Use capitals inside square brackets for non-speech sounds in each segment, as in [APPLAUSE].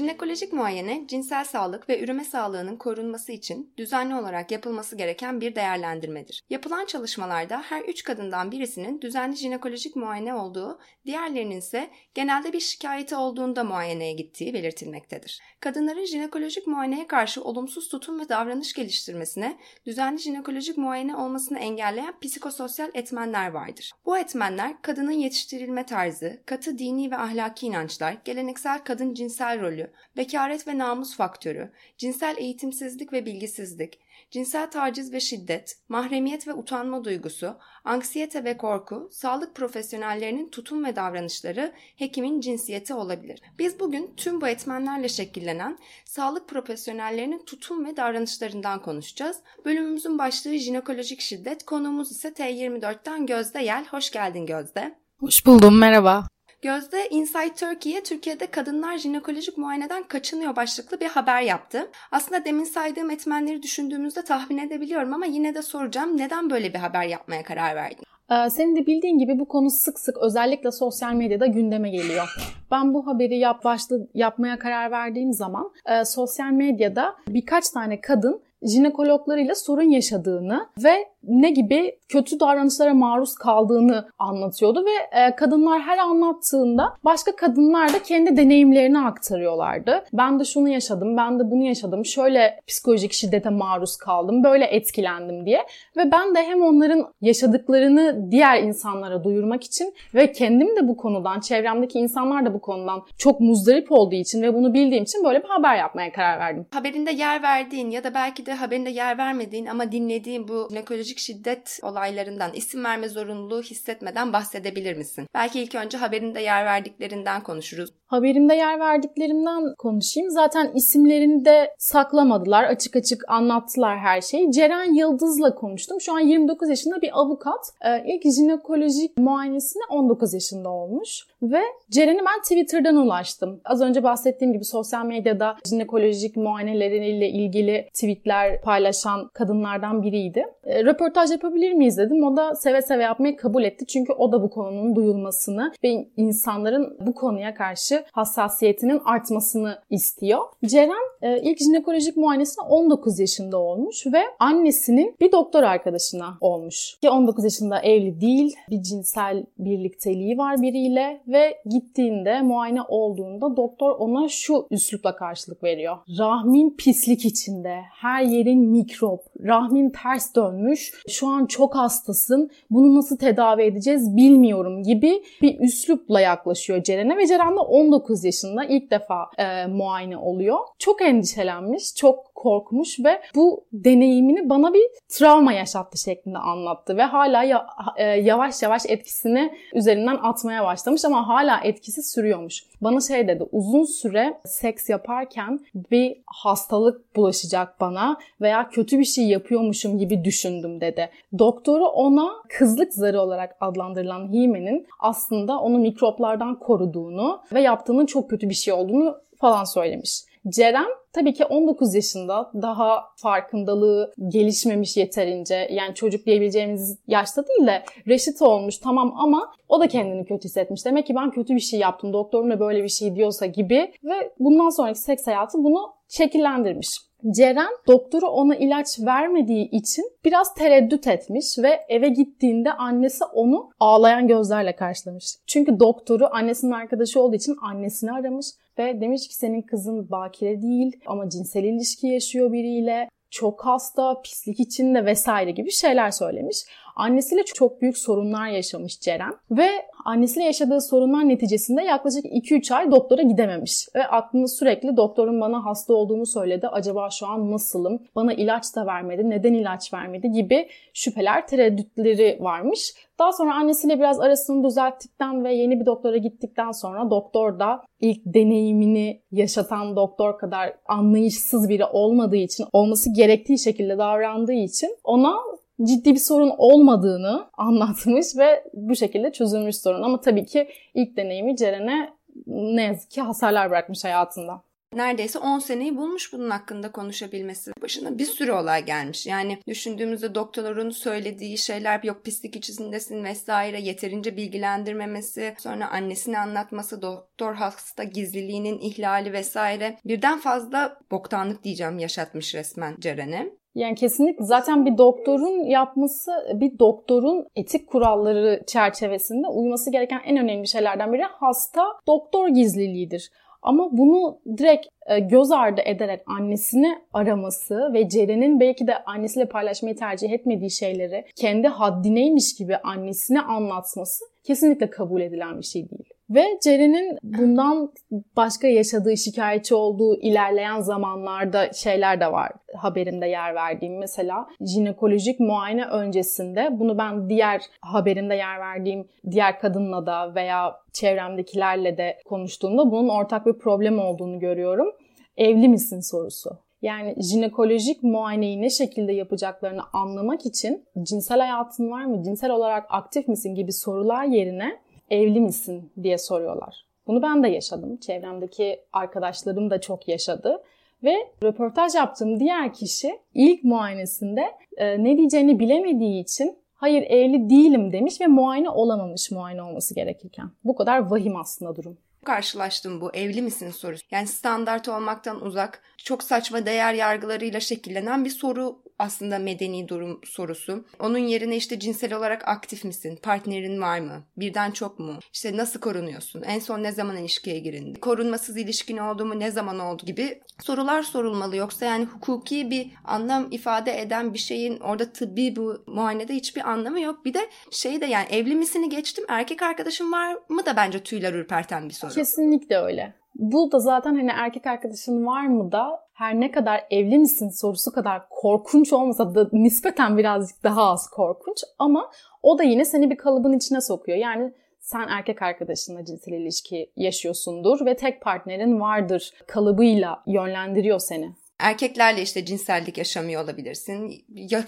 Jinekolojik muayene, cinsel sağlık ve üreme sağlığının korunması için düzenli olarak yapılması gereken bir değerlendirmedir. Yapılan çalışmalarda her üç kadından birisinin düzenli jinekolojik muayene olduğu, diğerlerinin ise genelde bir şikayeti olduğunda muayeneye gittiği belirtilmektedir. Kadınların jinekolojik muayeneye karşı olumsuz tutum ve davranış geliştirmesine, düzenli jinekolojik muayene olmasını engelleyen psikososyal etmenler vardır. Bu etmenler kadının yetiştirilme tarzı, katı dini ve ahlaki inançlar, geleneksel kadın cinsel rolü, bekaret ve namus faktörü, cinsel eğitimsizlik ve bilgisizlik, cinsel taciz ve şiddet, mahremiyet ve utanma duygusu, anksiyete ve korku, sağlık profesyonellerinin tutum ve davranışları, hekimin cinsiyeti olabilir. Biz bugün tüm bu etmenlerle şekillenen sağlık profesyonellerinin tutum ve davranışlarından konuşacağız. Bölümümüzün başlığı jinekolojik şiddet, konuğumuz ise T24'ten Gözde Yel. Hoş geldin Gözde. Hoş buldum, merhaba. Gözde Inside Turkey'ye Türkiye'de kadınlar jinekolojik muayeneden kaçınıyor başlıklı bir haber yaptı. Aslında demin saydığım etmenleri düşündüğümüzde tahmin edebiliyorum ama yine de soracağım neden böyle bir haber yapmaya karar verdin? Ee, senin de bildiğin gibi bu konu sık sık özellikle sosyal medyada gündeme geliyor. Ben bu haberi yap başlı yapmaya karar verdiğim zaman e, sosyal medyada birkaç tane kadın jinekologlarıyla sorun yaşadığını ve ne gibi kötü davranışlara maruz kaldığını anlatıyordu ve e, kadınlar her anlattığında başka kadınlar da kendi deneyimlerini aktarıyorlardı. Ben de şunu yaşadım, ben de bunu yaşadım, şöyle psikolojik şiddete maruz kaldım, böyle etkilendim diye. Ve ben de hem onların yaşadıklarını diğer insanlara duyurmak için ve kendim de bu konudan, çevremdeki insanlar da bu konudan çok muzdarip olduğu için ve bunu bildiğim için böyle bir haber yapmaya karar verdim. Haberinde yer verdiğin ya da belki de haberinde yer vermediğin ama dinlediğin bu jinekolojik şiddet olaylarından isim verme zorunluluğu hissetmeden bahsedebilir misin? Belki ilk önce haberinde yer verdiklerinden konuşuruz. Haberimde yer verdiklerimden konuşayım. Zaten isimlerini de saklamadılar. Açık açık anlattılar her şeyi. Ceren Yıldız'la konuştum. Şu an 29 yaşında bir avukat. Ee, ilk jinekolojik muayenesine 19 yaşında olmuş. Ve Ceren'i ben Twitter'dan ulaştım. Az önce bahsettiğim gibi sosyal medyada jinekolojik muayeneleriyle ilgili tweetler paylaşan kadınlardan biriydi. E, röportaj yapabilir miyiz dedim. O da seve seve yapmayı kabul etti. Çünkü o da bu konunun duyulmasını ve insanların bu konuya karşı hassasiyetinin artmasını istiyor. Ceren e, ilk jinekolojik muayenesine 19 yaşında olmuş ve annesinin bir doktor arkadaşına olmuş. Ki 19 yaşında evli değil, bir cinsel birlikteliği var biriyle ve gittiğinde muayene olduğunda doktor ona şu üslupla karşılık veriyor. Rahmin pislik içinde, her yerin mikrop, rahmin ters dönmüş, şu an çok hastasın, bunu nasıl tedavi edeceğiz bilmiyorum gibi bir üslupla yaklaşıyor Ceren'e ve Ceren de 19 yaşında ilk defa e, muayene oluyor. Çok endişelenmiş, çok korkmuş ve bu deneyimini bana bir travma yaşattı şeklinde anlattı ve hala e, yavaş yavaş etkisini üzerinden atmaya başlamış ama hala etkisi sürüyormuş. Bana şey dedi uzun süre seks yaparken bir hastalık bulaşacak bana veya kötü bir şey yapıyormuşum gibi düşündüm dedi. Doktoru ona kızlık zarı olarak adlandırılan himenin aslında onu mikroplardan koruduğunu ve yaptığının çok kötü bir şey olduğunu falan söylemiş. Ceren tabii ki 19 yaşında daha farkındalığı gelişmemiş yeterince yani çocuk diyebileceğimiz yaşta değil de reşit olmuş tamam ama o da kendini kötü hissetmiş. Demek ki ben kötü bir şey yaptım doktorum da böyle bir şey diyorsa gibi ve bundan sonraki seks hayatı bunu şekillendirmiş. Ceren doktoru ona ilaç vermediği için biraz tereddüt etmiş ve eve gittiğinde annesi onu ağlayan gözlerle karşılamış. Çünkü doktoru annesinin arkadaşı olduğu için annesini aramış ve demiş ki senin kızın bakire değil ama cinsel ilişki yaşıyor biriyle çok hasta, pislik içinde vesaire gibi şeyler söylemiş. Annesiyle çok büyük sorunlar yaşamış Ceren ve annesiyle yaşadığı sorunlar neticesinde yaklaşık 2-3 ay doktora gidememiş. Ve aklında sürekli doktorun bana hasta olduğunu söyledi. Acaba şu an nasılım? Bana ilaç da vermedi. Neden ilaç vermedi? Gibi şüpheler, tereddütleri varmış. Daha sonra annesiyle biraz arasını düzelttikten ve yeni bir doktora gittikten sonra doktor da ilk deneyimini yaşatan doktor kadar anlayışsız biri olmadığı için, olması gerektiği şekilde davrandığı için ona ciddi bir sorun olmadığını anlatmış ve bu şekilde çözülmüş sorun. Ama tabii ki ilk deneyimi Ceren'e ne yazık ki hasarlar bırakmış hayatında neredeyse 10 seneyi bulmuş bunun hakkında konuşabilmesi. Başına bir sürü olay gelmiş. Yani düşündüğümüzde doktorun söylediği şeyler yok pislik içindesin vesaire yeterince bilgilendirmemesi, sonra annesini anlatması, doktor hasta gizliliğinin ihlali vesaire birden fazla boktanlık diyeceğim yaşatmış resmen Ceren'e. Yani kesinlikle zaten bir doktorun yapması, bir doktorun etik kuralları çerçevesinde uyması gereken en önemli şeylerden biri hasta doktor gizliliğidir. Ama bunu direkt e, göz ardı ederek annesini araması ve Ceren'in belki de annesiyle paylaşmayı tercih etmediği şeyleri kendi haddineymiş gibi annesine anlatması kesinlikle kabul edilen bir şey değil. Ve Ceren'in bundan başka yaşadığı, şikayetçi olduğu ilerleyen zamanlarda şeyler de var haberimde yer verdiğim. Mesela jinekolojik muayene öncesinde bunu ben diğer haberimde yer verdiğim diğer kadınla da veya çevremdekilerle de konuştuğumda bunun ortak bir problem olduğunu görüyorum. Evli misin sorusu. Yani jinekolojik muayeneyi ne şekilde yapacaklarını anlamak için cinsel hayatın var mı, cinsel olarak aktif misin gibi sorular yerine evli misin diye soruyorlar. Bunu ben de yaşadım. Çevremdeki arkadaşlarım da çok yaşadı. Ve röportaj yaptığım diğer kişi ilk muayenesinde e, ne diyeceğini bilemediği için hayır evli değilim demiş ve muayene olamamış muayene olması gerekirken. Bu kadar vahim aslında durum karşılaştım bu evli misin sorusu. Yani standart olmaktan uzak, çok saçma değer yargılarıyla şekillenen bir soru aslında medeni durum sorusu. Onun yerine işte cinsel olarak aktif misin? Partnerin var mı? Birden çok mu? İşte nasıl korunuyorsun? En son ne zaman ilişkiye girin? Korunmasız ilişkin oldu mu? Ne zaman oldu? gibi sorular sorulmalı. Yoksa yani hukuki bir anlam ifade eden bir şeyin orada tıbbi bu muayenede hiçbir anlamı yok. Bir de şey de yani evli misini geçtim erkek arkadaşın var mı da bence tüyler ürperten bir soru. Kesinlikle öyle. Bu da zaten hani erkek arkadaşın var mı da her ne kadar evli misin sorusu kadar korkunç olmasa da nispeten birazcık daha az korkunç ama o da yine seni bir kalıbın içine sokuyor. Yani sen erkek arkadaşınla cinsel ilişki yaşıyorsundur ve tek partnerin vardır kalıbıyla yönlendiriyor seni. Erkeklerle işte cinsellik yaşamıyor olabilirsin.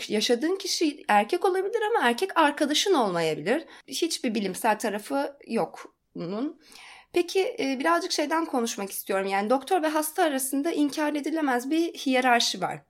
yaşadığın kişi erkek olabilir ama erkek arkadaşın olmayabilir. Hiçbir bilimsel tarafı yok bunun. Peki e, birazcık şeyden konuşmak istiyorum. Yani doktor ve hasta arasında inkar edilemez bir hiyerarşi var.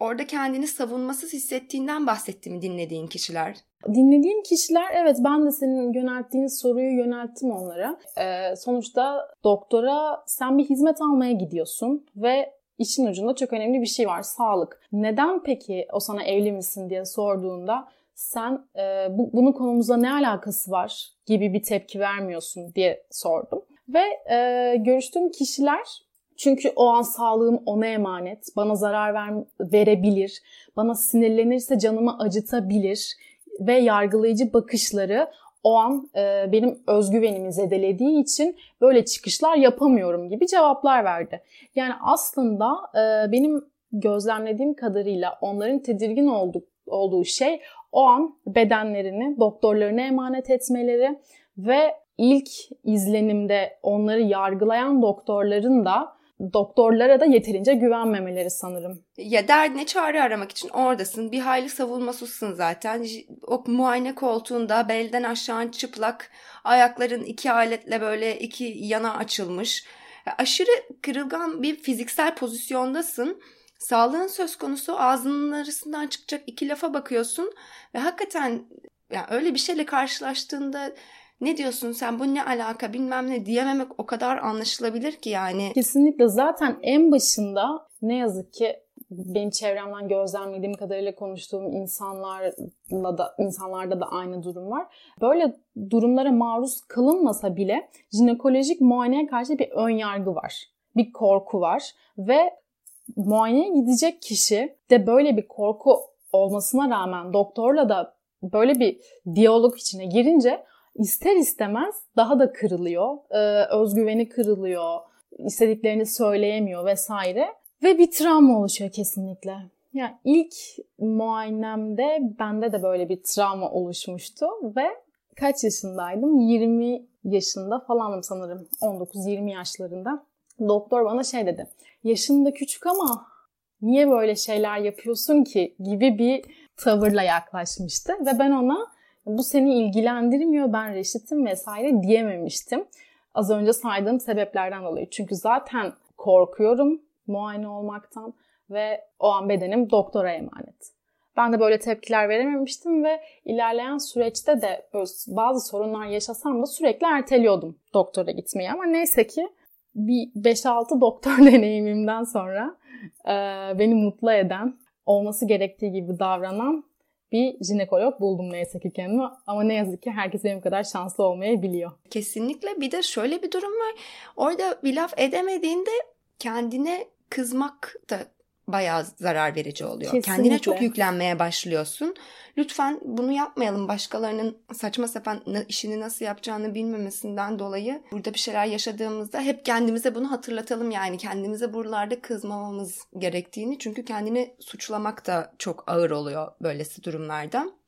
Orada kendini savunmasız hissettiğinden bahsetti mi dinlediğin kişiler? Dinlediğim kişiler evet ben de senin yönelttiğin soruyu yönelttim onlara. Ee, sonuçta doktora sen bir hizmet almaya gidiyorsun ve işin ucunda çok önemli bir şey var sağlık. Neden peki o sana evli misin diye sorduğunda sen e, bu, bunun konumuzla ne alakası var gibi bir tepki vermiyorsun diye sordum. Ve e, görüştüğüm kişiler çünkü o an sağlığım ona emanet, bana zarar ver, verebilir, bana sinirlenirse canımı acıtabilir ve yargılayıcı bakışları o an e, benim özgüvenimi zedelediği için böyle çıkışlar yapamıyorum gibi cevaplar verdi. Yani aslında e, benim gözlemlediğim kadarıyla onların tedirgin olduk, olduğu şey o an bedenlerini doktorlarına emanet etmeleri ve ilk izlenimde onları yargılayan doktorların da doktorlara da yeterince güvenmemeleri sanırım. Ya derdine çare aramak için oradasın. Bir hayli savunmasızsın zaten. O muayene koltuğunda belden aşağı çıplak, ayakların iki aletle böyle iki yana açılmış. Aşırı kırılgan bir fiziksel pozisyondasın Sağlığın söz konusu ağzının arasından çıkacak iki lafa bakıyorsun ve hakikaten yani öyle bir şeyle karşılaştığında ne diyorsun sen bu ne alaka bilmem ne diyememek o kadar anlaşılabilir ki yani. Kesinlikle zaten en başında ne yazık ki benim çevremden gözlemlediğim kadarıyla konuştuğum insanlarla da insanlarda da aynı durum var. Böyle durumlara maruz kalınmasa bile jinekolojik muayeneye karşı bir ön yargı var. Bir korku var ve muayeneye gidecek kişi de böyle bir korku olmasına rağmen doktorla da böyle bir diyalog içine girince ister istemez daha da kırılıyor. Ee, özgüveni kırılıyor. istediklerini söyleyemiyor vesaire. Ve bir travma oluşuyor kesinlikle. Yani ilk muayenemde bende de böyle bir travma oluşmuştu ve kaç yaşındaydım? 20 yaşında falanım sanırım. 19-20 yaşlarında. Doktor bana şey dedi. Yaşında küçük ama niye böyle şeyler yapıyorsun ki gibi bir tavırla yaklaşmıştı. Ve ben ona bu seni ilgilendirmiyor ben reşitim vesaire diyememiştim. Az önce saydığım sebeplerden dolayı. Çünkü zaten korkuyorum muayene olmaktan ve o an bedenim doktora emanet. Ben de böyle tepkiler verememiştim ve ilerleyen süreçte de bazı sorunlar yaşasam da sürekli erteliyordum doktora gitmeyi. Ama neyse ki bir 5-6 doktor [LAUGHS] deneyimimden sonra e, beni mutlu eden, olması gerektiği gibi davranan bir jinekolog buldum neyse ki kendime. Ama ne yazık ki herkes benim kadar şanslı olmayabiliyor. Kesinlikle. Bir de şöyle bir durum var. Orada bir laf edemediğinde kendine kızmak da bayağı zarar verici oluyor. Kesinlikle. Kendine çok yüklenmeye başlıyorsun. Lütfen bunu yapmayalım. Başkalarının saçma sapan işini nasıl yapacağını bilmemesinden dolayı burada bir şeyler yaşadığımızda hep kendimize bunu hatırlatalım yani. Kendimize buralarda kızmamamız gerektiğini. Çünkü kendini suçlamak da çok ağır oluyor böylesi durumlarda.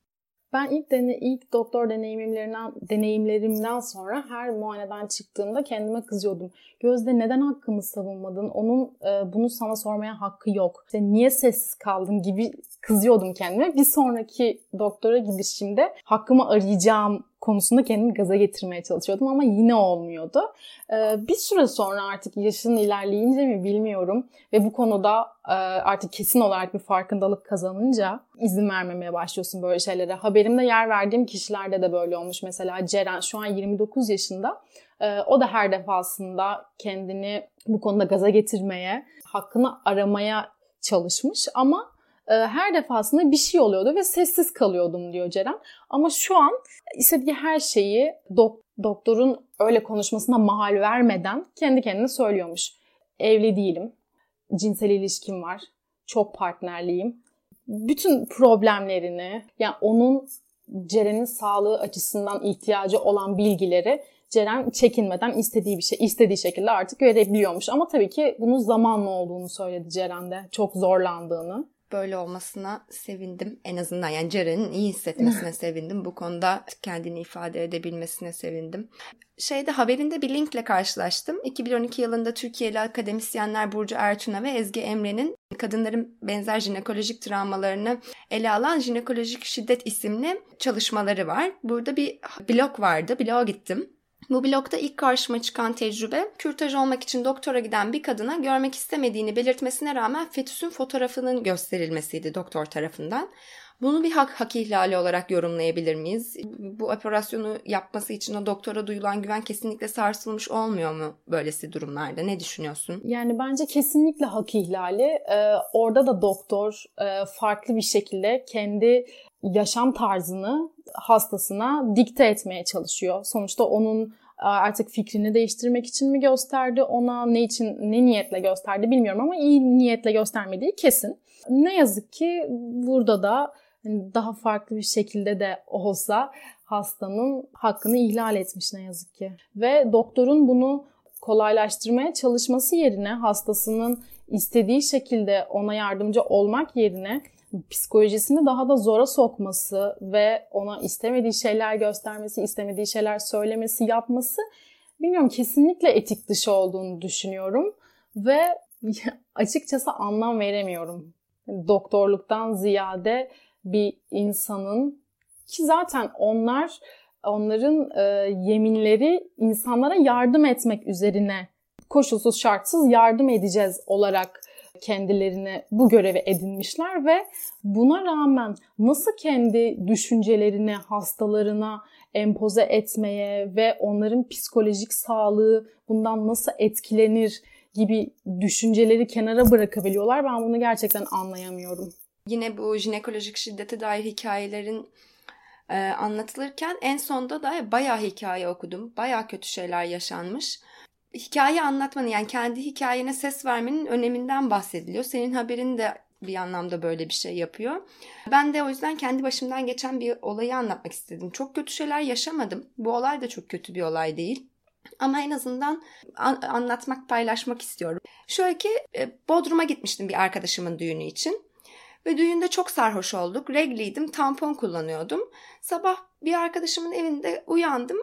Ben ilk dene, ilk doktor deneyimlerimden deneyimlerimden sonra her muayeneden çıktığımda kendime kızıyordum. Gözde neden hakkını savunmadın? Onun e, bunu sana sormaya hakkı yok. İşte niye sessiz kaldın gibi kızıyordum kendime. Bir sonraki doktora gidişimde hakkımı arayacağım konusunda kendimi gaza getirmeye çalışıyordum ama yine olmuyordu. Ee, bir süre sonra artık yaşın ilerleyince mi bilmiyorum ve bu konuda e, artık kesin olarak bir farkındalık kazanınca izin vermemeye başlıyorsun böyle şeylere. Haberimde yer verdiğim kişilerde de böyle olmuş. Mesela Ceren şu an 29 yaşında. Ee, o da her defasında kendini bu konuda gaza getirmeye, hakkını aramaya çalışmış ama her defasında bir şey oluyordu ve sessiz kalıyordum diyor Ceren. Ama şu an istediği her şeyi dok- doktorun öyle konuşmasına mahal vermeden kendi kendine söylüyormuş. Evli değilim, cinsel ilişkim var, çok partnerliyim. Bütün problemlerini, yani onun Ceren'in sağlığı açısından ihtiyacı olan bilgileri Ceren çekinmeden istediği bir şey, istediği şekilde artık verebiliyormuş. Ama tabii ki bunun zamanla olduğunu söyledi Ceren de. Çok zorlandığını böyle olmasına sevindim. En azından yani Ceren'in iyi hissetmesine [LAUGHS] sevindim. Bu konuda kendini ifade edebilmesine sevindim. Şeyde haberinde bir linkle karşılaştım. 2012 yılında Türkiye'li akademisyenler Burcu Ertuna ve Ezgi Emre'nin kadınların benzer jinekolojik travmalarını ele alan Jinekolojik Şiddet isimli çalışmaları var. Burada bir blog vardı. Bloğa gittim. Bu blogda ilk karşıma çıkan tecrübe, kürtaj olmak için doktora giden bir kadına görmek istemediğini belirtmesine rağmen fetüsün fotoğrafının gösterilmesiydi doktor tarafından. Bunu bir hak, hak ihlali olarak yorumlayabilir miyiz? Bu operasyonu yapması için o doktora duyulan güven kesinlikle sarsılmış olmuyor mu böylesi durumlarda? Ne düşünüyorsun? Yani bence kesinlikle hak ihlali. Ee, orada da doktor e, farklı bir şekilde kendi yaşam tarzını hastasına dikte etmeye çalışıyor. Sonuçta onun e, artık fikrini değiştirmek için mi gösterdi ona ne için ne niyetle gösterdi bilmiyorum ama iyi niyetle göstermediği kesin. Ne yazık ki burada da daha farklı bir şekilde de olsa hastanın hakkını ihlal etmiş ne yazık ki. Ve doktorun bunu kolaylaştırmaya çalışması yerine hastasının istediği şekilde ona yardımcı olmak yerine psikolojisini daha da zora sokması ve ona istemediği şeyler göstermesi, istemediği şeyler söylemesi, yapması bilmiyorum kesinlikle etik dışı olduğunu düşünüyorum ve [LAUGHS] açıkçası anlam veremiyorum. Doktorluktan ziyade bir insanın ki zaten onlar onların e, yeminleri insanlara yardım etmek üzerine koşulsuz şartsız yardım edeceğiz olarak kendilerini bu göreve edinmişler ve buna rağmen nasıl kendi düşüncelerini hastalarına empoze etmeye ve onların psikolojik sağlığı bundan nasıl etkilenir gibi düşünceleri kenara bırakabiliyorlar. Ben bunu gerçekten anlayamıyorum. Yine bu jinekolojik şiddete dair hikayelerin e, anlatılırken en sonda da bayağı hikaye okudum. Bayağı kötü şeyler yaşanmış. Hikaye anlatmanın yani kendi hikayene ses vermenin öneminden bahsediliyor. Senin haberin de bir anlamda böyle bir şey yapıyor. Ben de o yüzden kendi başımdan geçen bir olayı anlatmak istedim. Çok kötü şeyler yaşamadım. Bu olay da çok kötü bir olay değil. Ama en azından an- anlatmak, paylaşmak istiyorum. Şöyle ki e, Bodrum'a gitmiştim bir arkadaşımın düğünü için. Ve düğünde çok sarhoş olduk. Regliydim, tampon kullanıyordum. Sabah bir arkadaşımın evinde uyandım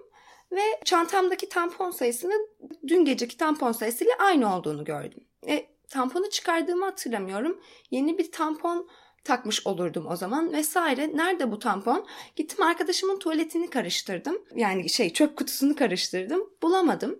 ve çantamdaki tampon sayısının dün geceki tampon sayısıyla aynı olduğunu gördüm. E, tamponu çıkardığımı hatırlamıyorum. Yeni bir tampon takmış olurdum o zaman vesaire. Nerede bu tampon? Gittim arkadaşımın tuvaletini karıştırdım. Yani şey çöp kutusunu karıştırdım. Bulamadım.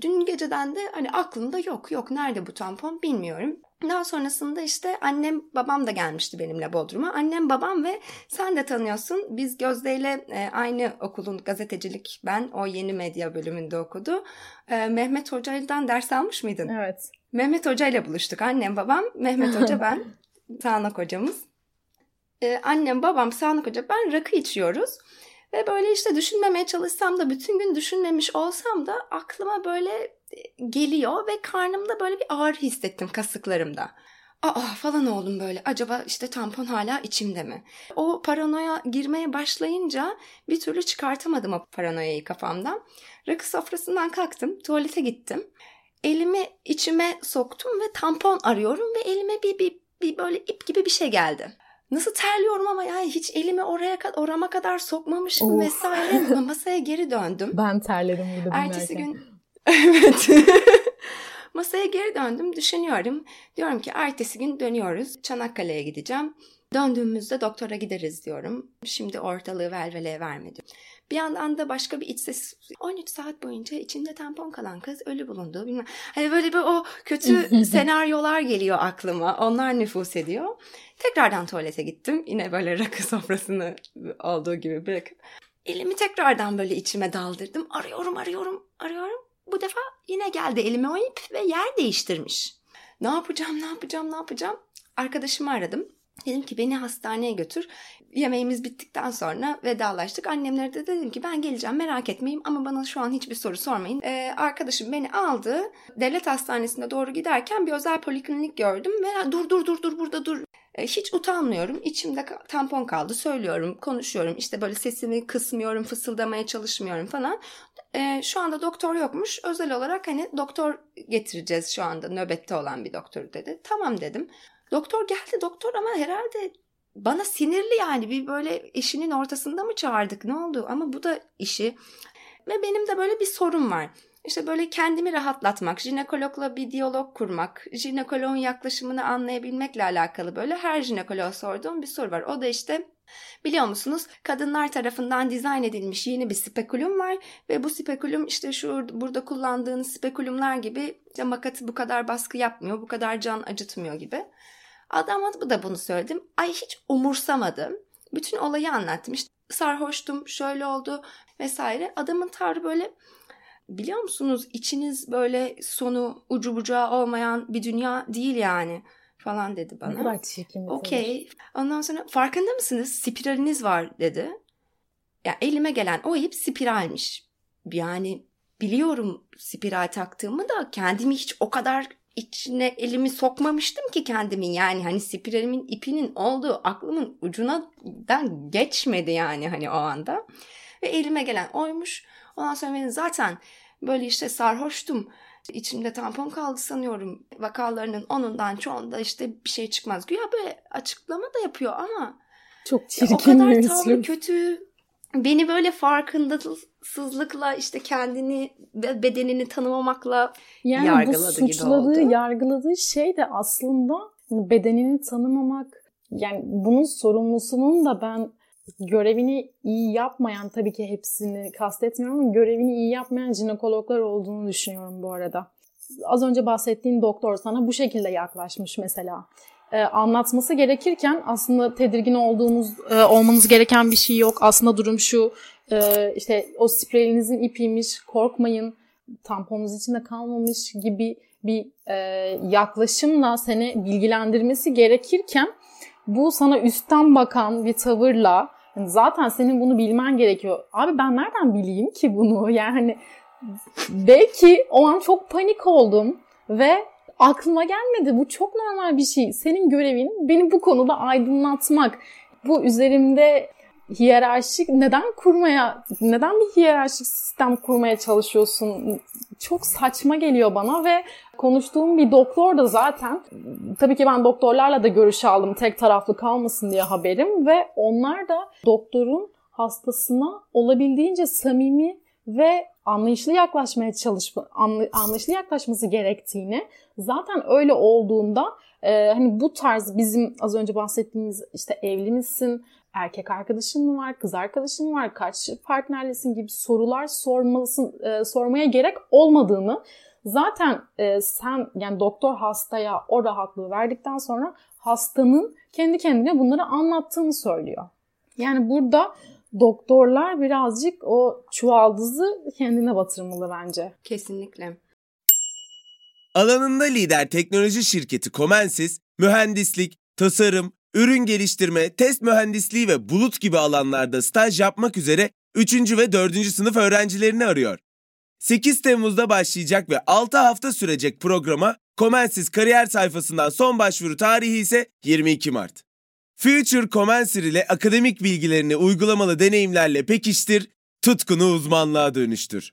Dün geceden de hani aklımda yok yok nerede bu tampon bilmiyorum. Daha sonrasında işte annem babam da gelmişti benimle Bodrum'a. Annem babam ve sen de tanıyorsun. Biz Gözde ile e, aynı okulun gazetecilik ben o yeni medya bölümünde okudu. E, Mehmet Hoca'dan ders almış mıydın? Evet. Mehmet Hoca ile buluştuk. Annem babam, Mehmet Hoca ben. [LAUGHS] Sağnak hocamız. Ee, annem babam Sağnak Hoca ben rakı içiyoruz. Ve böyle işte düşünmemeye çalışsam da bütün gün düşünmemiş olsam da aklıma böyle e, geliyor ve karnımda böyle bir ağrı hissettim kasıklarımda. Aa falan oldum böyle. Acaba işte tampon hala içimde mi? O paranoya girmeye başlayınca bir türlü çıkartamadım o paranoyayı kafamdan. Rakı sofrasından kalktım, tuvalete gittim. Elimi içime soktum ve tampon arıyorum ve elime bir, bir, bir böyle ip gibi bir şey geldi. Nasıl terliyorum ama yani hiç elimi oraya orama kadar sokmamışım Of. vesaire. Masaya geri döndüm. [LAUGHS] Ben terledim burada Ertesi gün evet. [LAUGHS] Masaya geri döndüm, düşünüyorum. Diyorum ki ertesi gün dönüyoruz. Çanakkale'ye gideceğim. Döndüğümüzde doktora gideriz diyorum. Şimdi ortalığı velveleye verme. Bir yandan da başka bir iç ses 13 saat boyunca içinde tampon kalan kız ölü bulundu. Bilmem. Hani böyle bir o kötü [LAUGHS] senaryolar geliyor aklıma. Onlar nüfus ediyor. Tekrardan tuvalete gittim. Yine böyle rakı sofrasını olduğu gibi bırakıp. Elimi tekrardan böyle içime daldırdım. Arıyorum, arıyorum, arıyorum. Bu defa yine geldi elime o ip ve yer değiştirmiş. Ne yapacağım, ne yapacağım, ne yapacağım? Arkadaşımı aradım. Dedim ki beni hastaneye götür. Yemeğimiz bittikten sonra vedalaştık. Annemlere de dedim ki ben geleceğim merak etmeyin ama bana şu an hiçbir soru sormayın. Ee, arkadaşım beni aldı. Devlet hastanesine doğru giderken bir özel poliklinik gördüm ve dur dur dur dur burada dur. Ee, hiç utanmıyorum. İçimde tampon kaldı. Söylüyorum, konuşuyorum. İşte böyle sesimi kısmıyorum, fısıldamaya çalışmıyorum falan. Ee, şu anda doktor yokmuş. Özel olarak hani doktor getireceğiz şu anda nöbette olan bir doktor dedi. Tamam dedim. Doktor geldi doktor ama herhalde bana sinirli yani bir böyle işinin ortasında mı çağırdık ne oldu ama bu da işi ve benim de böyle bir sorun var. İşte böyle kendimi rahatlatmak, jinekologla bir diyalog kurmak, jinekoloğun yaklaşımını anlayabilmekle alakalı böyle her jinekoloğa sorduğum bir soru var. O da işte biliyor musunuz kadınlar tarafından dizayn edilmiş yeni bir spekulum var ve bu spekulum işte şu burada kullandığınız spekulumlar gibi işte makatı bu kadar baskı yapmıyor, bu kadar can acıtmıyor gibi. Adama da bunu söyledim. Ay hiç umursamadım. Bütün olayı anlattım. İşte sarhoştum, şöyle oldu vesaire. Adamın tavrı böyle biliyor musunuz içiniz böyle sonu ucu bucağı olmayan bir dünya değil yani falan dedi Ne bana. kadar çirkin bir. Okey. Ondan sonra farkında mısınız? Spiraliniz var dedi. Ya elime gelen o ip spiralmiş. Yani biliyorum spiral taktığımı da kendimi hiç o kadar içine elimi sokmamıştım ki kendimin yani hani spiralimin ipinin olduğu aklımın ucundan geçmedi yani hani o anda. Ve elime gelen oymuş. Ondan sonra ben zaten böyle işte sarhoştum. İçimde tampon kaldı sanıyorum. Vakalarının onundan çoğunda işte bir şey çıkmaz. Güya böyle açıklama da yapıyor ama Çok o çirkin kadar bir tavrı üslup. kötü. Beni böyle farkındasızlıkla işte kendini ve bedenini tanımamakla Yani yargıladı bu gibi suçladığı, oldu. yargıladığı şey de aslında bedenini tanımamak. Yani bunun sorumlusunun da ben görevini iyi yapmayan tabii ki hepsini kastetmiyorum ama görevini iyi yapmayan jinekologlar olduğunu düşünüyorum bu arada. Az önce bahsettiğin doktor sana bu şekilde yaklaşmış mesela. Ee, anlatması gerekirken aslında tedirgin olduğunuz, e, olmanız gereken bir şey yok. Aslında durum şu, e, işte o sprelinizin ipiymiş, korkmayın, tamponunuz içinde kalmamış gibi bir e, yaklaşımla seni bilgilendirmesi gerekirken bu sana üstten bakan bir tavırla yani zaten senin bunu bilmen gerekiyor. Abi ben nereden bileyim ki bunu? [LAUGHS] Yani belki o an çok panik oldum ve aklıma gelmedi. Bu çok normal bir şey. Senin görevin beni bu konuda aydınlatmak. Bu üzerimde hiyerarşik neden kurmaya, neden bir hiyerarşik sistem kurmaya çalışıyorsun? Çok saçma geliyor bana ve konuştuğum bir doktor da zaten tabii ki ben doktorlarla da görüş aldım tek taraflı kalmasın diye haberim ve onlar da doktorun hastasına olabildiğince samimi ve anlayışlı yaklaşmaya çalışma, anlayışlı yaklaşması gerektiğini zaten öyle olduğunda e, hani bu tarz bizim az önce bahsettiğimiz işte evli misin, erkek arkadaşın mı var, kız arkadaşın mı var, kaç partnerlesin gibi sorular sormalısın, e, sormaya gerek olmadığını zaten e, sen yani doktor hastaya o rahatlığı verdikten sonra hastanın kendi kendine bunları anlattığını söylüyor. Yani burada doktorlar birazcık o çuvaldızı kendine batırmalı bence. Kesinlikle. Alanında lider teknoloji şirketi Comensis, mühendislik, tasarım, ürün geliştirme, test mühendisliği ve bulut gibi alanlarda staj yapmak üzere 3. ve 4. sınıf öğrencilerini arıyor. 8 Temmuz'da başlayacak ve 6 hafta sürecek programa Comensis kariyer sayfasından son başvuru tarihi ise 22 Mart. Future Commencer ile akademik bilgilerini uygulamalı deneyimlerle pekiştir, tutkunu uzmanlığa dönüştür.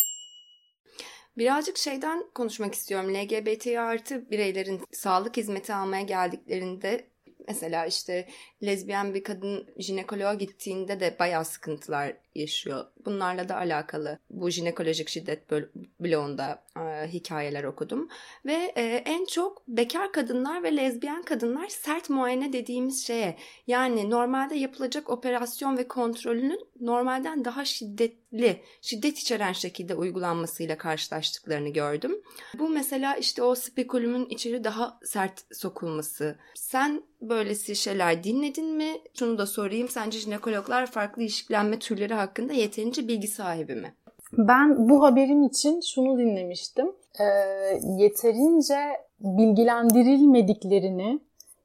Birazcık şeyden konuşmak istiyorum. LGBT artı bireylerin sağlık hizmeti almaya geldiklerinde mesela işte lezbiyen bir kadın jinekoloğa gittiğinde de bayağı sıkıntılar yaşıyor. Bunlarla da alakalı bu jinekolojik şiddet bloğunda e, hikayeler okudum. Ve e, en çok bekar kadınlar ve lezbiyen kadınlar sert muayene dediğimiz şeye yani normalde yapılacak operasyon ve kontrolünün normalden daha şiddetli, şiddet içeren şekilde uygulanmasıyla karşılaştıklarını gördüm. Bu mesela işte o spekulumun içeri daha sert sokulması. Sen böylesi şeyler dinledin mi? Şunu da sorayım. Sence jinekologlar farklı ilişkilenme türleri hakkında yeterince bilgi sahibi mi? Ben bu haberim için şunu dinlemiştim. Ee, yeterince bilgilendirilmediklerini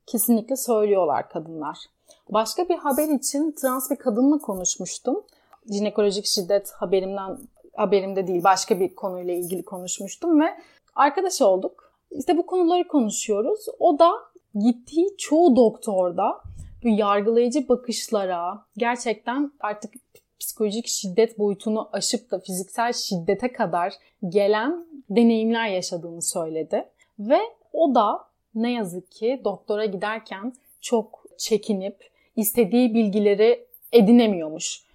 kesinlikle söylüyorlar kadınlar. Başka bir haber için trans bir kadınla konuşmuştum. Jinekolojik şiddet haberimden haberimde değil başka bir konuyla ilgili konuşmuştum ve arkadaş olduk. İşte bu konuları konuşuyoruz. O da gittiği çoğu doktorda bu yargılayıcı bakışlara gerçekten artık psikolojik şiddet boyutunu aşıp da fiziksel şiddete kadar gelen deneyimler yaşadığını söyledi. Ve o da ne yazık ki doktora giderken çok çekinip istediği bilgileri edinemiyormuş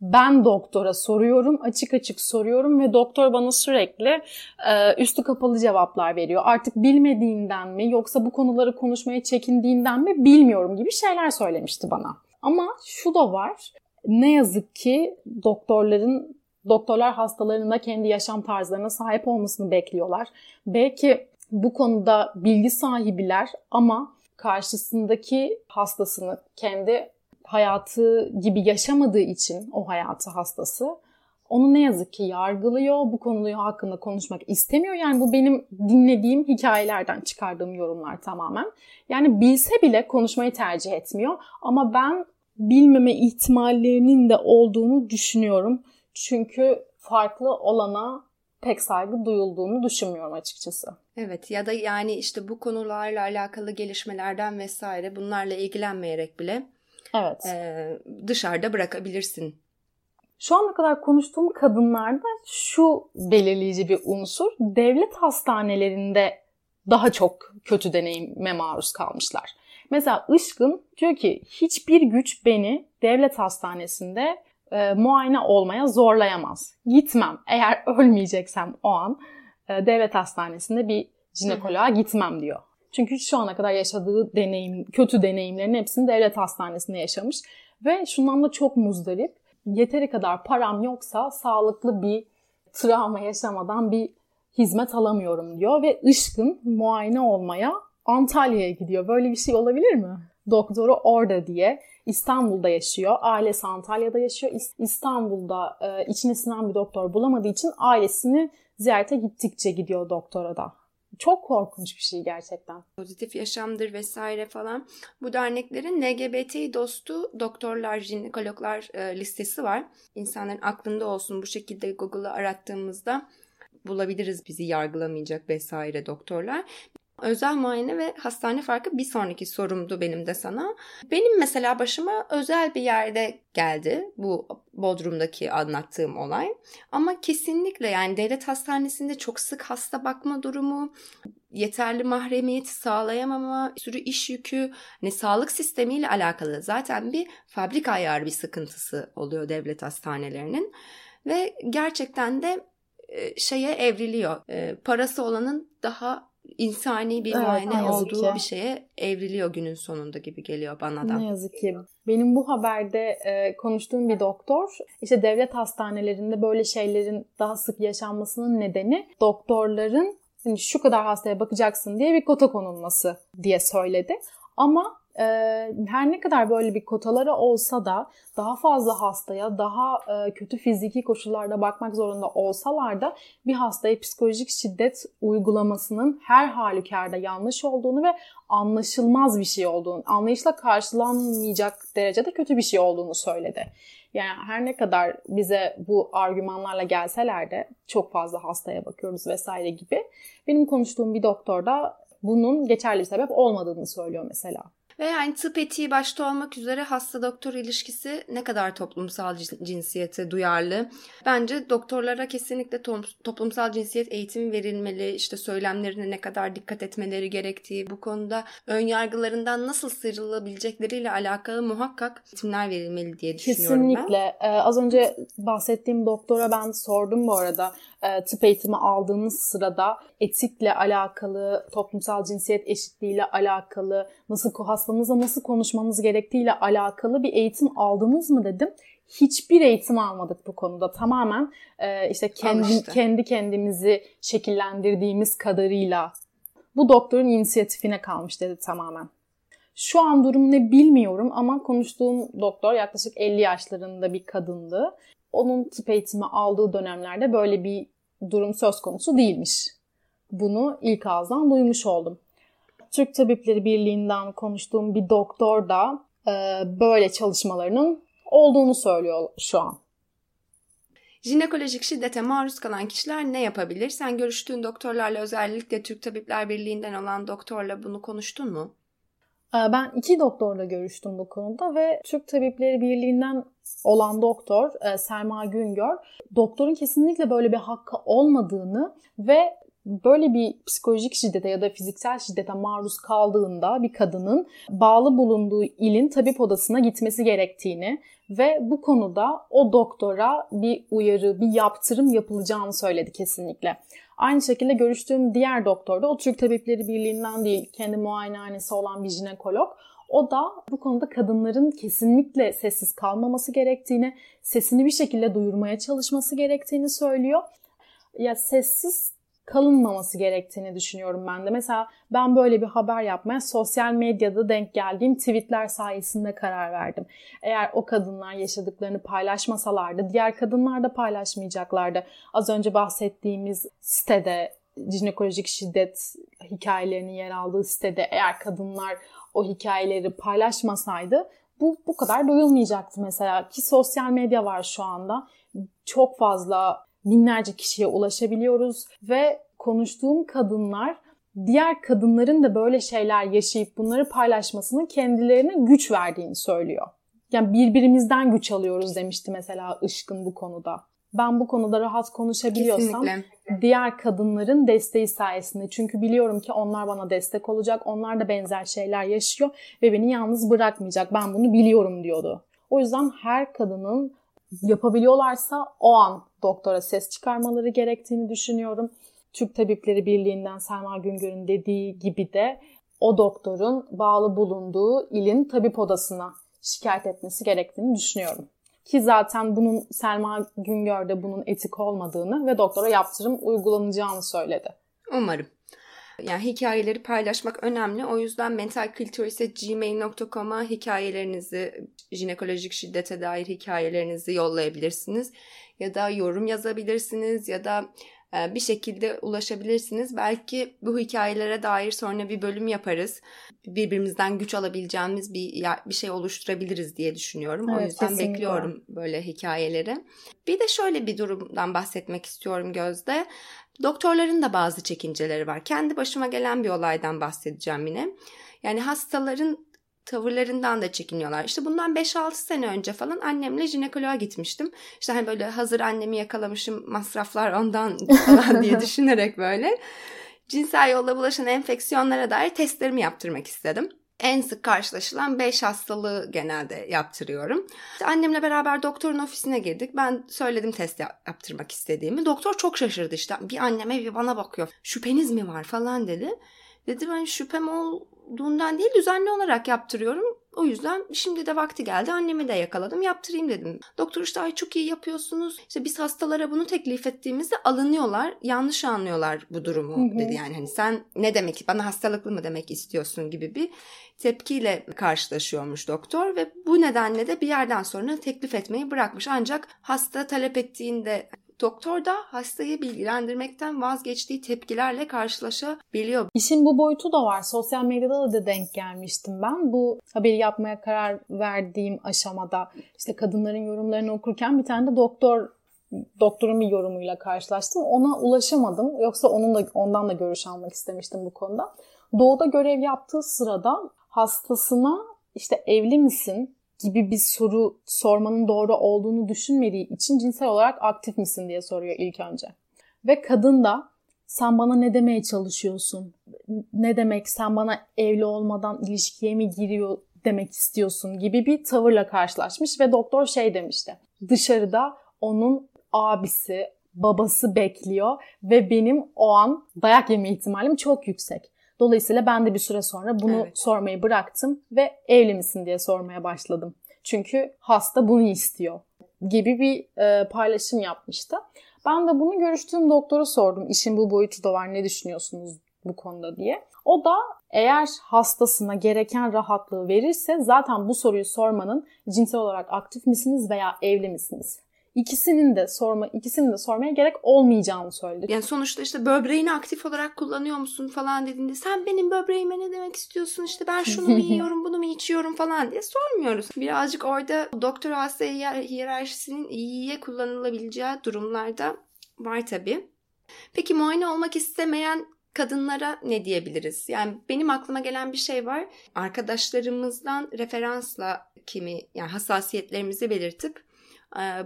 ben doktora soruyorum, açık açık soruyorum ve doktor bana sürekli e, üstü kapalı cevaplar veriyor. Artık bilmediğinden mi yoksa bu konuları konuşmaya çekindiğinden mi bilmiyorum gibi şeyler söylemişti bana. Ama şu da var. Ne yazık ki doktorların doktorlar hastalarına kendi yaşam tarzlarına sahip olmasını bekliyorlar. Belki bu konuda bilgi sahibiler ama karşısındaki hastasını kendi hayatı gibi yaşamadığı için o hayatı hastası onu ne yazık ki yargılıyor. Bu konuyu hakkında konuşmak istemiyor. Yani bu benim dinlediğim hikayelerden çıkardığım yorumlar tamamen. Yani bilse bile konuşmayı tercih etmiyor. Ama ben bilmeme ihtimallerinin de olduğunu düşünüyorum. Çünkü farklı olana pek saygı duyulduğunu düşünmüyorum açıkçası. Evet ya da yani işte bu konularla alakalı gelişmelerden vesaire bunlarla ilgilenmeyerek bile Evet. E, dışarıda bırakabilirsin. Şu ana kadar konuştuğum kadınlarda şu belirleyici bir unsur. Devlet hastanelerinde daha çok kötü deneyime maruz kalmışlar. Mesela Işkın diyor ki hiçbir güç beni devlet hastanesinde e, muayene olmaya zorlayamaz. Gitmem. Eğer [LAUGHS] ölmeyeceksem o an e, devlet hastanesinde bir jinekoloğa gitmem diyor. Çünkü şu ana kadar yaşadığı deneyim, kötü deneyimlerin hepsini devlet hastanesinde yaşamış. Ve şundan da çok muzdarip. Yeteri kadar param yoksa sağlıklı bir travma yaşamadan bir hizmet alamıyorum diyor. Ve Işkın muayene olmaya Antalya'ya gidiyor. Böyle bir şey olabilir mi? Doktoru orada diye İstanbul'da yaşıyor. Ailesi Antalya'da yaşıyor. İstanbul'da e, içine sinen bir doktor bulamadığı için ailesini ziyarete gittikçe gidiyor doktora da. Çok korkunç bir şey gerçekten. Pozitif yaşamdır vesaire falan. Bu derneklerin LGBT dostu doktorlar, jinekologlar e, listesi var. İnsanların aklında olsun bu şekilde Google'ı arattığımızda bulabiliriz bizi yargılamayacak vesaire doktorlar. Özel muayene ve hastane farkı bir sonraki sorumdu benim de sana. Benim mesela başıma özel bir yerde geldi bu Bodrum'daki anlattığım olay. Ama kesinlikle yani devlet hastanesinde çok sık hasta bakma durumu, yeterli mahremiyeti sağlayamama, sürü iş yükü, hani sağlık sistemiyle alakalı zaten bir fabrika ayarı bir sıkıntısı oluyor devlet hastanelerinin. Ve gerçekten de şeye evriliyor. Parası olanın daha insani bir evet, muayene olduğu ki. bir şeye evriliyor günün sonunda gibi geliyor bana da. Ne yazık ki. Benim bu haberde e, konuştuğum bir doktor işte devlet hastanelerinde böyle şeylerin daha sık yaşanmasının nedeni doktorların hani şu kadar hastaya bakacaksın diye bir kota konulması diye söyledi. Ama e, her ne kadar böyle bir kotaları olsa da daha fazla hastaya daha e, kötü fiziki koşullarda bakmak zorunda olsalar da bir hastaya psikolojik şiddet uygulamasının her halükarda yanlış olduğunu ve anlaşılmaz bir şey olduğunu, anlayışla karşılanmayacak derecede kötü bir şey olduğunu söyledi. Yani her ne kadar bize bu argümanlarla gelseler de çok fazla hastaya bakıyoruz vesaire gibi. Benim konuştuğum bir doktor da bunun geçerli bir sebep olmadığını söylüyor mesela. Ve yani tıp etiği başta olmak üzere hasta doktor ilişkisi ne kadar toplumsal cinsiyete duyarlı. Bence doktorlara kesinlikle toplumsal cinsiyet eğitimi verilmeli. İşte söylemlerine ne kadar dikkat etmeleri gerektiği, bu konuda ön yargılarından nasıl sıyrılabilecekleriyle alakalı muhakkak eğitimler verilmeli diye düşünüyorum Kesinlikle. ben. Kesinlikle. Ee, az önce bahsettiğim doktora ben sordum bu arada e, tıp eğitimi aldığınız sırada etikle alakalı, toplumsal cinsiyet eşitliğiyle alakalı, nasıl hastamızla nasıl konuşmamız gerektiğiyle alakalı bir eğitim aldınız mı dedim. Hiçbir eğitim almadık bu konuda. Tamamen e, işte kendi, kendi kendimizi şekillendirdiğimiz kadarıyla bu doktorun inisiyatifine kalmış dedi tamamen. Şu an durum ne bilmiyorum ama konuştuğum doktor yaklaşık 50 yaşlarında bir kadındı onun tıp eğitimi aldığı dönemlerde böyle bir durum söz konusu değilmiş. Bunu ilk ağızdan duymuş oldum. Türk Tabipleri Birliği'nden konuştuğum bir doktor da e, böyle çalışmalarının olduğunu söylüyor şu an. Jinekolojik şiddete maruz kalan kişiler ne yapabilir? Sen görüştüğün doktorlarla özellikle Türk Tabipler Birliği'nden olan doktorla bunu konuştun mu? Ee, ben iki doktorla görüştüm bu konuda ve Türk Tabipleri Birliği'nden olan doktor e, Selma Güngör doktorun kesinlikle böyle bir hakkı olmadığını ve böyle bir psikolojik şiddete ya da fiziksel şiddete maruz kaldığında bir kadının bağlı bulunduğu ilin tabip odasına gitmesi gerektiğini ve bu konuda o doktora bir uyarı, bir yaptırım yapılacağını söyledi kesinlikle. Aynı şekilde görüştüğüm diğer doktor da o Türk Tabipleri Birliği'nden değil, kendi muayenehanesi olan bir jinekolog. O da bu konuda kadınların kesinlikle sessiz kalmaması gerektiğini, sesini bir şekilde duyurmaya çalışması gerektiğini söylüyor. Ya sessiz kalınmaması gerektiğini düşünüyorum ben de. Mesela ben böyle bir haber yapmaya sosyal medyada denk geldiğim tweetler sayesinde karar verdim. Eğer o kadınlar yaşadıklarını paylaşmasalardı diğer kadınlar da paylaşmayacaklardı. Az önce bahsettiğimiz sitede jinekolojik şiddet hikayelerinin yer aldığı sitede eğer kadınlar o hikayeleri paylaşmasaydı bu bu kadar duyulmayacaktı mesela ki sosyal medya var şu anda. Çok fazla binlerce kişiye ulaşabiliyoruz ve konuştuğum kadınlar diğer kadınların da böyle şeyler yaşayıp bunları paylaşmasının kendilerine güç verdiğini söylüyor. Yani birbirimizden güç alıyoruz demişti mesela Işkın bu konuda. Ben bu konuda rahat konuşabiliyorsam Kesinlikle. diğer kadınların desteği sayesinde. Çünkü biliyorum ki onlar bana destek olacak. Onlar da benzer şeyler yaşıyor ve beni yalnız bırakmayacak. Ben bunu biliyorum diyordu. O yüzden her kadının yapabiliyorlarsa o an doktora ses çıkarmaları gerektiğini düşünüyorum. Türk Tabipleri Birliği'nden Selma Güngör'ün dediği gibi de o doktorun bağlı bulunduğu ilin tabip odasına şikayet etmesi gerektiğini düşünüyorum. Ki zaten bunun Selma Güngör bunun etik olmadığını ve doktora yaptırım uygulanacağını söyledi. Umarım. Yani hikayeleri paylaşmak önemli. O yüzden mentalculture.gmail.com'a hikayelerinizi, jinekolojik şiddete dair hikayelerinizi yollayabilirsiniz. Ya da yorum yazabilirsiniz ya da e, bir şekilde ulaşabilirsiniz. Belki bu hikayelere dair sonra bir bölüm yaparız. Birbirimizden güç alabileceğimiz bir bir şey oluşturabiliriz diye düşünüyorum. Evet, o yüzden kesinlikle. bekliyorum böyle hikayeleri. Bir de şöyle bir durumdan bahsetmek istiyorum Gözde. Doktorların da bazı çekinceleri var. Kendi başıma gelen bir olaydan bahsedeceğim yine. Yani hastaların tavırlarından da çekiniyorlar. İşte bundan 5-6 sene önce falan annemle jinekoloğa gitmiştim. İşte hani böyle hazır annemi yakalamışım masraflar ondan [LAUGHS] falan diye düşünerek böyle cinsel yolla bulaşan enfeksiyonlara dair testlerimi yaptırmak istedim. En sık karşılaşılan 5 hastalığı genelde yaptırıyorum. İşte annemle beraber doktorun ofisine girdik. Ben söyledim test yaptırmak istediğimi. Doktor çok şaşırdı işte. Bir anneme bir bana bakıyor. Şüpheniz mi var falan dedi. Dedi ben şüphem olduğundan değil düzenli olarak yaptırıyorum. O yüzden şimdi de vakti geldi annemi de yakaladım yaptırayım dedim. Doktor işte ay çok iyi yapıyorsunuz. İşte biz hastalara bunu teklif ettiğimizde alınıyorlar. Yanlış anlıyorlar bu durumu hı hı. dedi yani. Hani sen ne demek bana hastalıklı mı demek istiyorsun gibi bir tepkiyle karşılaşıyormuş doktor ve bu nedenle de bir yerden sonra teklif etmeyi bırakmış. Ancak hasta talep ettiğinde Doktor da hastayı bilgilendirmekten vazgeçtiği tepkilerle karşılaşabiliyor. İşin bu boyutu da var. Sosyal medyada da denk gelmiştim ben. Bu haberi yapmaya karar verdiğim aşamada işte kadınların yorumlarını okurken bir tane de doktor doktorun bir yorumuyla karşılaştım. Ona ulaşamadım. Yoksa onun da ondan da görüş almak istemiştim bu konuda. Doğuda görev yaptığı sırada hastasına işte evli misin? Gibi bir soru sormanın doğru olduğunu düşünmediği için cinsel olarak aktif misin diye soruyor ilk önce. Ve kadın da sen bana ne demeye çalışıyorsun? Ne demek sen bana evli olmadan ilişkiye mi giriyor demek istiyorsun gibi bir tavırla karşılaşmış ve doktor şey demişti. Dışarıda onun abisi, babası bekliyor ve benim o an dayak yeme ihtimalim çok yüksek. Dolayısıyla ben de bir süre sonra bunu evet. sormayı bıraktım ve evli misin diye sormaya başladım. Çünkü hasta bunu istiyor gibi bir e, paylaşım yapmıştı. Ben de bunu görüştüğüm doktora sordum. İşin bu boyutu da var ne düşünüyorsunuz bu konuda diye. O da eğer hastasına gereken rahatlığı verirse zaten bu soruyu sormanın cinsel olarak aktif misiniz veya evli misiniz? İkisinin de sorma ikisinin de sormaya gerek olmayacağını söyledi. Yani sonuçta işte böbreğini aktif olarak kullanıyor musun falan dediğinde sen benim böbreğime ne demek istiyorsun işte ben şunu mu [LAUGHS] yiyorum bunu mu içiyorum falan diye sormuyoruz. Birazcık orada doktor hasta hiyerarşisinin iyiye kullanılabileceği durumlarda var tabii. Peki muayene olmak istemeyen kadınlara ne diyebiliriz? Yani benim aklıma gelen bir şey var. Arkadaşlarımızdan referansla kimi yani hassasiyetlerimizi belirtip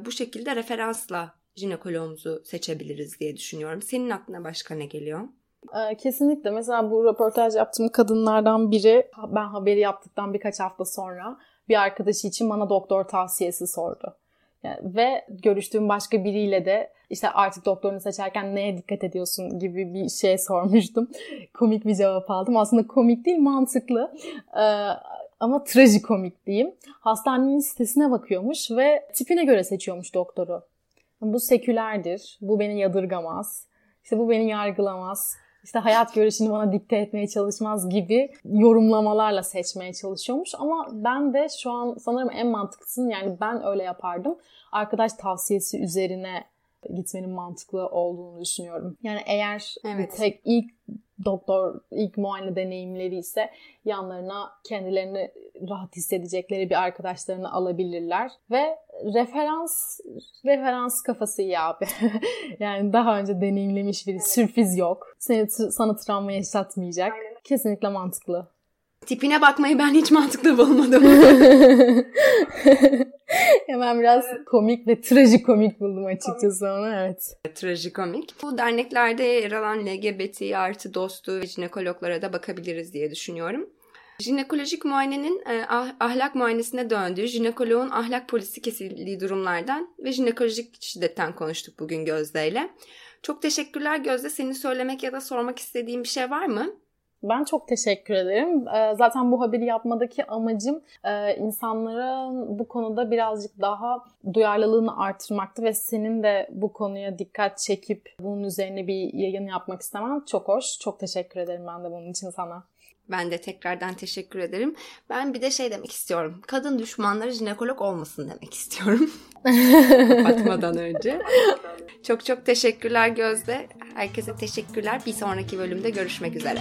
bu şekilde referansla jinekoloğumuzu seçebiliriz diye düşünüyorum. Senin aklına başka ne geliyor? Kesinlikle. Mesela bu röportaj yaptığım kadınlardan biri ben haberi yaptıktan birkaç hafta sonra bir arkadaşı için bana doktor tavsiyesi sordu. ve görüştüğüm başka biriyle de işte artık doktorunu seçerken neye dikkat ediyorsun gibi bir şey [LAUGHS] sormuştum. komik bir cevap aldım. Aslında komik değil mantıklı ama trajikomik diyeyim. Hastanenin sitesine bakıyormuş ve tipine göre seçiyormuş doktoru. Bu sekülerdir, bu beni yadırgamaz, işte bu beni yargılamaz, işte hayat görüşünü bana dikte etmeye çalışmaz gibi yorumlamalarla seçmeye çalışıyormuş. Ama ben de şu an sanırım en mantıklısını yani ben öyle yapardım. Arkadaş tavsiyesi üzerine gitmenin mantıklı olduğunu düşünüyorum. Yani eğer evet. tek ilk doktor ilk muayene deneyimleri ise yanlarına kendilerini rahat hissedecekleri bir arkadaşlarını alabilirler ve referans referans kafası iyi abi. [LAUGHS] yani daha önce deneyimlemiş biri. Evet. Sürpriz yok. Seni sana travma yaşatmayacak. Aynen. Kesinlikle mantıklı. Tipine bakmayı ben hiç mantıklı bulmadım. [LAUGHS] Hemen biraz evet. komik ve trajikomik buldum açıkçası onu evet. Trajikomik. Bu derneklerde yer alan LGBT artı dostu ve jinekologlara da bakabiliriz diye düşünüyorum. Jinekolojik muayenenin e, ah, ahlak muayenesine döndüğü, jinekoloğun ahlak polisi kesildiği durumlardan ve jinekolojik şiddetten konuştuk bugün Gözde ile. Çok teşekkürler Gözde. Senin söylemek ya da sormak istediğin bir şey var mı? Ben çok teşekkür ederim. Ee, zaten bu haberi yapmadaki amacım e, insanların bu konuda birazcık daha duyarlılığını artırmaktı ve senin de bu konuya dikkat çekip bunun üzerine bir yayın yapmak istemem çok hoş. Çok teşekkür ederim ben de bunun için sana. Ben de tekrardan teşekkür ederim. Ben bir de şey demek istiyorum. Kadın düşmanları jinekolog olmasın demek istiyorum. [LAUGHS] Kapatmadan önce. Çok çok teşekkürler Gözde. Herkese teşekkürler. Bir sonraki bölümde görüşmek üzere.